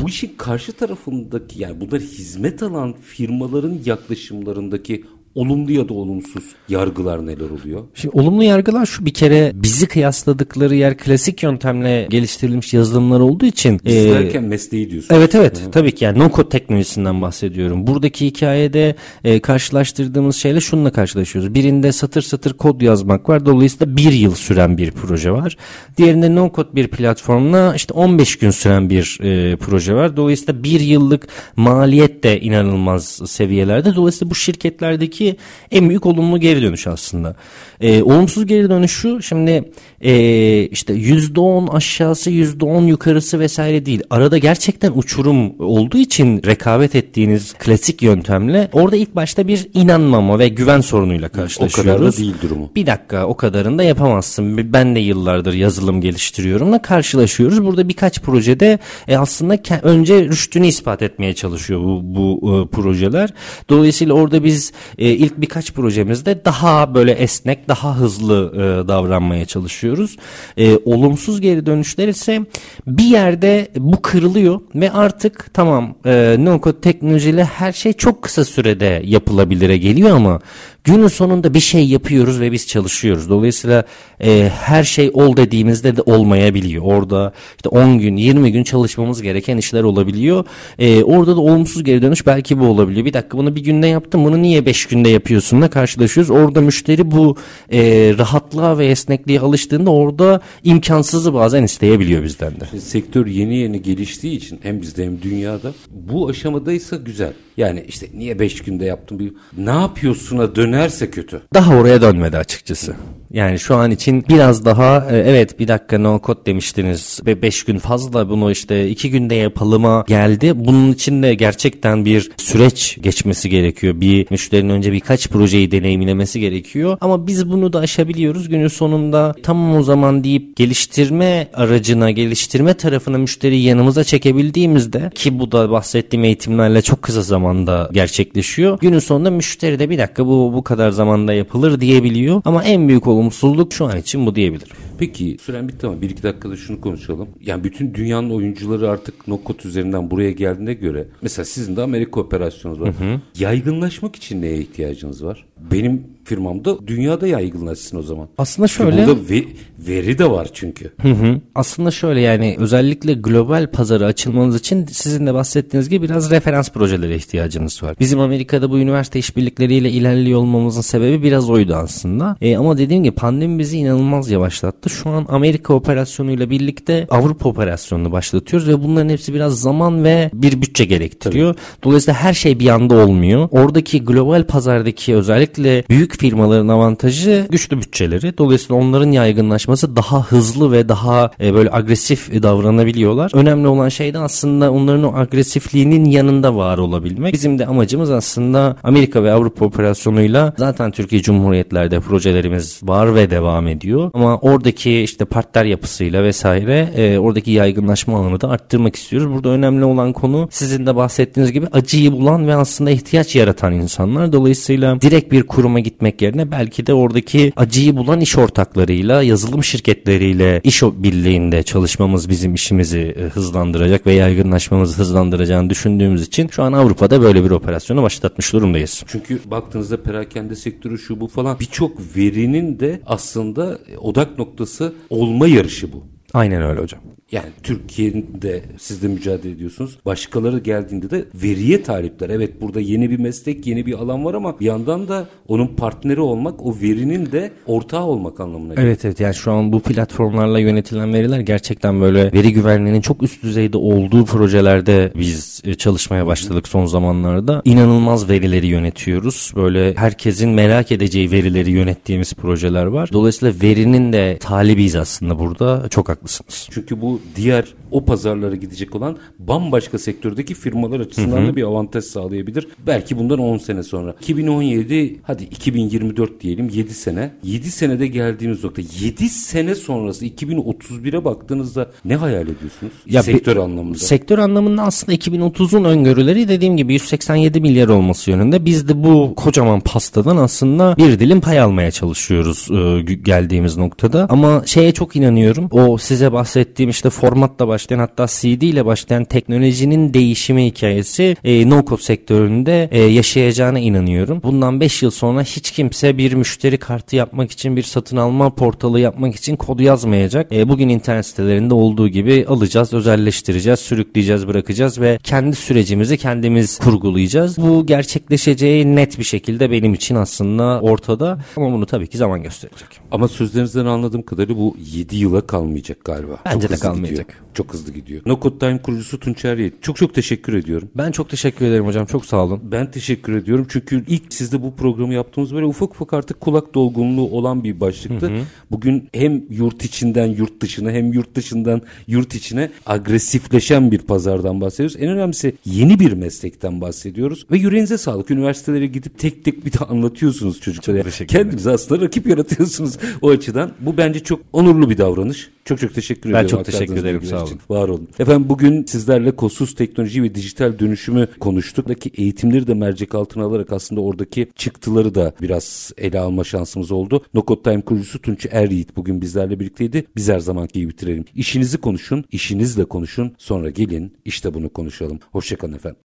bu işin karşı tarafındaki yani bunlar hizmet alan firmaların yaklaşımlarındaki olumlu ya da olumsuz yargılar neler oluyor?
Şimdi olumlu yargılar şu bir kere bizi kıyasladıkları yer klasik yöntemle geliştirilmiş yazılımlar olduğu için.
Biz
e,
derken mesleği diyorsun.
Evet evet tabii ki yani no code teknolojisinden bahsediyorum. Buradaki hikayede e, karşılaştırdığımız şeyle şununla karşılaşıyoruz. Birinde satır satır kod yazmak var. Dolayısıyla bir yıl süren bir proje var. Diğerinde no code bir platformla işte 15 gün süren bir e, proje var. Dolayısıyla bir yıllık maliyet de inanılmaz seviyelerde. Dolayısıyla bu şirketlerdeki en büyük olumlu geri dönüş aslında. E, olumsuz geri dönüş şu şimdi e, işte %10 aşağısı %10 yukarısı vesaire değil. Arada gerçekten uçurum olduğu için rekabet ettiğiniz klasik yöntemle orada ilk başta bir inanmama ve güven sorunuyla
O
karşılaşıyoruz.
kadar da değil durumu.
Bir dakika o kadarını da yapamazsın. Ben de yıllardır yazılım geliştiriyorumla karşılaşıyoruz. Burada birkaç projede e, aslında önce rüştünü ispat etmeye çalışıyor bu, bu e, projeler. Dolayısıyla orada biz e, ilk birkaç projemizde daha böyle esnek, daha hızlı e, davranmaya çalışıyoruz. E, olumsuz geri dönüşler ise bir yerde bu kırılıyor ve artık tamam e, no teknolojiyle her şey çok kısa sürede yapılabilire geliyor ama günün sonunda bir şey yapıyoruz ve biz çalışıyoruz. Dolayısıyla e, her şey ol dediğimizde de olmayabiliyor. Orada işte 10 gün 20 gün çalışmamız gereken işler olabiliyor. E, orada da olumsuz geri dönüş belki bu olabiliyor. Bir dakika bunu bir günde yaptım bunu niye 5 günde yapıyorsunla karşılaşıyoruz. Orada müşteri bu e, rahatlığa ve esnekliğe alıştığında orada imkansızı bazen isteyebiliyor bizden de.
Sektör yeni yeni geliştiği için hem bizde hem dünyada bu aşamadaysa güzel. Yani işte niye 5 günde yaptım ne yapıyorsun'a dönerse kötü.
Daha oraya dönmedi açıkçası. Yani şu an için biraz daha e, evet bir dakika no code demiştiniz ve 5 gün fazla bunu işte 2 günde yapalıma geldi. Bunun için de gerçekten bir süreç geçmesi gerekiyor. Bir müşterinin önce birkaç projeyi deneyimlemesi gerekiyor. Ama biz bunu da aşabiliyoruz. Günün sonunda tamam o zaman deyip geliştirme aracına, geliştirme tarafına müşteriyi yanımıza çekebildiğimizde ki bu da bahsettiğim eğitimlerle çok kısa zamanda gerçekleşiyor. Günün sonunda müşteri de bir dakika bu bu kadar zamanda yapılır diyebiliyor. Ama en büyük olumsuzluk şu an için bu diyebilirim.
Peki süren bitti ama bir iki dakikada şunu konuşalım. Yani bütün dünyanın oyuncuları artık Nokot üzerinden buraya geldiğine göre mesela sizin de Amerika operasyonunuz var. Hı hı. Yaygınlaşmak için neye ihtiyacınız var? Benim firmamda dünyada yaygınlaşsın o zaman.
Aslında şöyle.
Burada ve, veri de var çünkü.
Hı hı. Aslında şöyle yani özellikle global pazara açılmanız için sizin de bahsettiğiniz gibi biraz referans projelere ihtiyacınız var. Bizim Amerika'da bu üniversite işbirlikleriyle ilerliyor olmamızın sebebi biraz oydu aslında. E, ama dediğim gibi pandemi bizi inanılmaz yavaşlattı. Şu an Amerika operasyonuyla birlikte Avrupa operasyonunu başlatıyoruz ve bunların hepsi biraz zaman ve bir bütçe gerektiriyor. Tabii. Dolayısıyla her şey bir anda olmuyor. Oradaki global pazardaki özellikle büyük firmaların avantajı güçlü bütçeleri. Dolayısıyla onların yaygınlaşması daha hızlı ve daha e, böyle agresif davranabiliyorlar. Önemli olan şey de aslında onların o agresifliğinin yanında var olabilmek. Bizim de amacımız aslında Amerika ve Avrupa operasyonuyla zaten Türkiye Cumhuriyetlerde projelerimiz var ve devam ediyor. Ama oradaki işte partner yapısıyla vesaire e, oradaki yaygınlaşma alanı da arttırmak istiyoruz. Burada önemli olan konu sizin de bahsettiğiniz gibi acıyı bulan ve aslında ihtiyaç yaratan insanlar. Dolayısıyla direkt bir kuruma gitmek yerine belki de oradaki acıyı bulan iş ortaklarıyla, yazılım şirketleriyle iş birliğinde çalışmamız bizim işimizi e, hızlandıracak ve yaygınlaşmamızı hızlandıracağını düşündüğümüz için şu an Avrupa'da böyle bir operasyonu başlatmış durumdayız.
Çünkü baktığınızda perakende sektörü şu bu falan birçok verinin de aslında odak noktası olma yarışı bu.
Aynen öyle hocam.
Yani Türkiye'de siz de mücadele ediyorsunuz. Başkaları geldiğinde de veriye talipler. Evet burada yeni bir meslek, yeni bir alan var ama bir yandan da onun partneri olmak, o verinin de ortağı olmak anlamına
geliyor. Evet evet yani şu an bu platformlarla yönetilen veriler gerçekten böyle veri güvenliğinin çok üst düzeyde olduğu projelerde biz e, çalışmaya başladık son zamanlarda. İnanılmaz verileri yönetiyoruz. Böyle herkesin merak edeceği verileri yönettiğimiz projeler var. Dolayısıyla verinin de talibiyiz aslında burada. Çok haklısınız.
Çünkü bu diğer o pazarlara gidecek olan bambaşka sektördeki firmalar açısından hı hı. da bir avantaj sağlayabilir. Belki bundan 10 sene sonra. 2017 hadi 2024 diyelim 7 sene. 7 senede geldiğimiz nokta 7 sene sonrası 2031'e baktığınızda ne hayal ediyorsunuz? Ya sektör anlamında.
Sektör anlamında aslında 2030'un öngörüleri dediğim gibi 187 milyar olması yönünde. Biz de bu kocaman pastadan aslında bir dilim pay almaya çalışıyoruz e, geldiğimiz noktada. Ama şeye çok inanıyorum. O size bahsettiğim işte formatla baş başlayan hatta CD ile başlayan teknolojinin değişimi hikayesi e, no code sektöründe e, yaşayacağına inanıyorum. Bundan 5 yıl sonra hiç kimse bir müşteri kartı yapmak için bir satın alma portalı yapmak için kod yazmayacak. E, bugün internet sitelerinde olduğu gibi alacağız, özelleştireceğiz, sürükleyeceğiz, bırakacağız ve kendi sürecimizi kendimiz kurgulayacağız. Bu gerçekleşeceği net bir şekilde benim için aslında ortada ama bunu tabii ki zaman gösterecek.
Ama sözlerinizden anladığım kadarıyla bu 7 yıla kalmayacak galiba.
Bence Çok de kalmayacak.
Gidiyor. Çok hızlı gidiyor. No Code Time kurucusu Tunçer Yiğit. Çok çok teşekkür ediyorum.
Ben çok teşekkür ederim hocam. Çok sağ olun.
Ben teşekkür ediyorum. Çünkü ilk sizde bu programı yaptığımız böyle ufak ufak artık kulak dolgunluğu olan bir başlıktı. Hı hı. Bugün hem yurt içinden yurt dışına hem yurt dışından yurt içine agresifleşen bir pazardan bahsediyoruz. En önemlisi yeni bir meslekten bahsediyoruz. Ve yüreğinize sağlık. Üniversitelere gidip tek tek bir de anlatıyorsunuz çocuklara. Kendiniz aslında rakip yaratıyorsunuz o açıdan. Bu bence çok onurlu bir davranış. Çok çok teşekkür
ben
ederim.
Ben çok teşekkür ederim. Sağ olun.
Olun. Var olun. Efendim bugün sizlerle kosuz teknoloji ve dijital dönüşümü konuştuk. Buradaki eğitimleri de mercek altına alarak aslında oradaki çıktıları da biraz ele alma şansımız oldu. Nokot Time kurucusu Tunç Er Yiğit bugün bizlerle birlikteydi. Biz her zamanki gibi bitirelim. İşinizi konuşun, işinizle konuşun. Sonra gelin işte bunu konuşalım. Hoşçakalın efendim.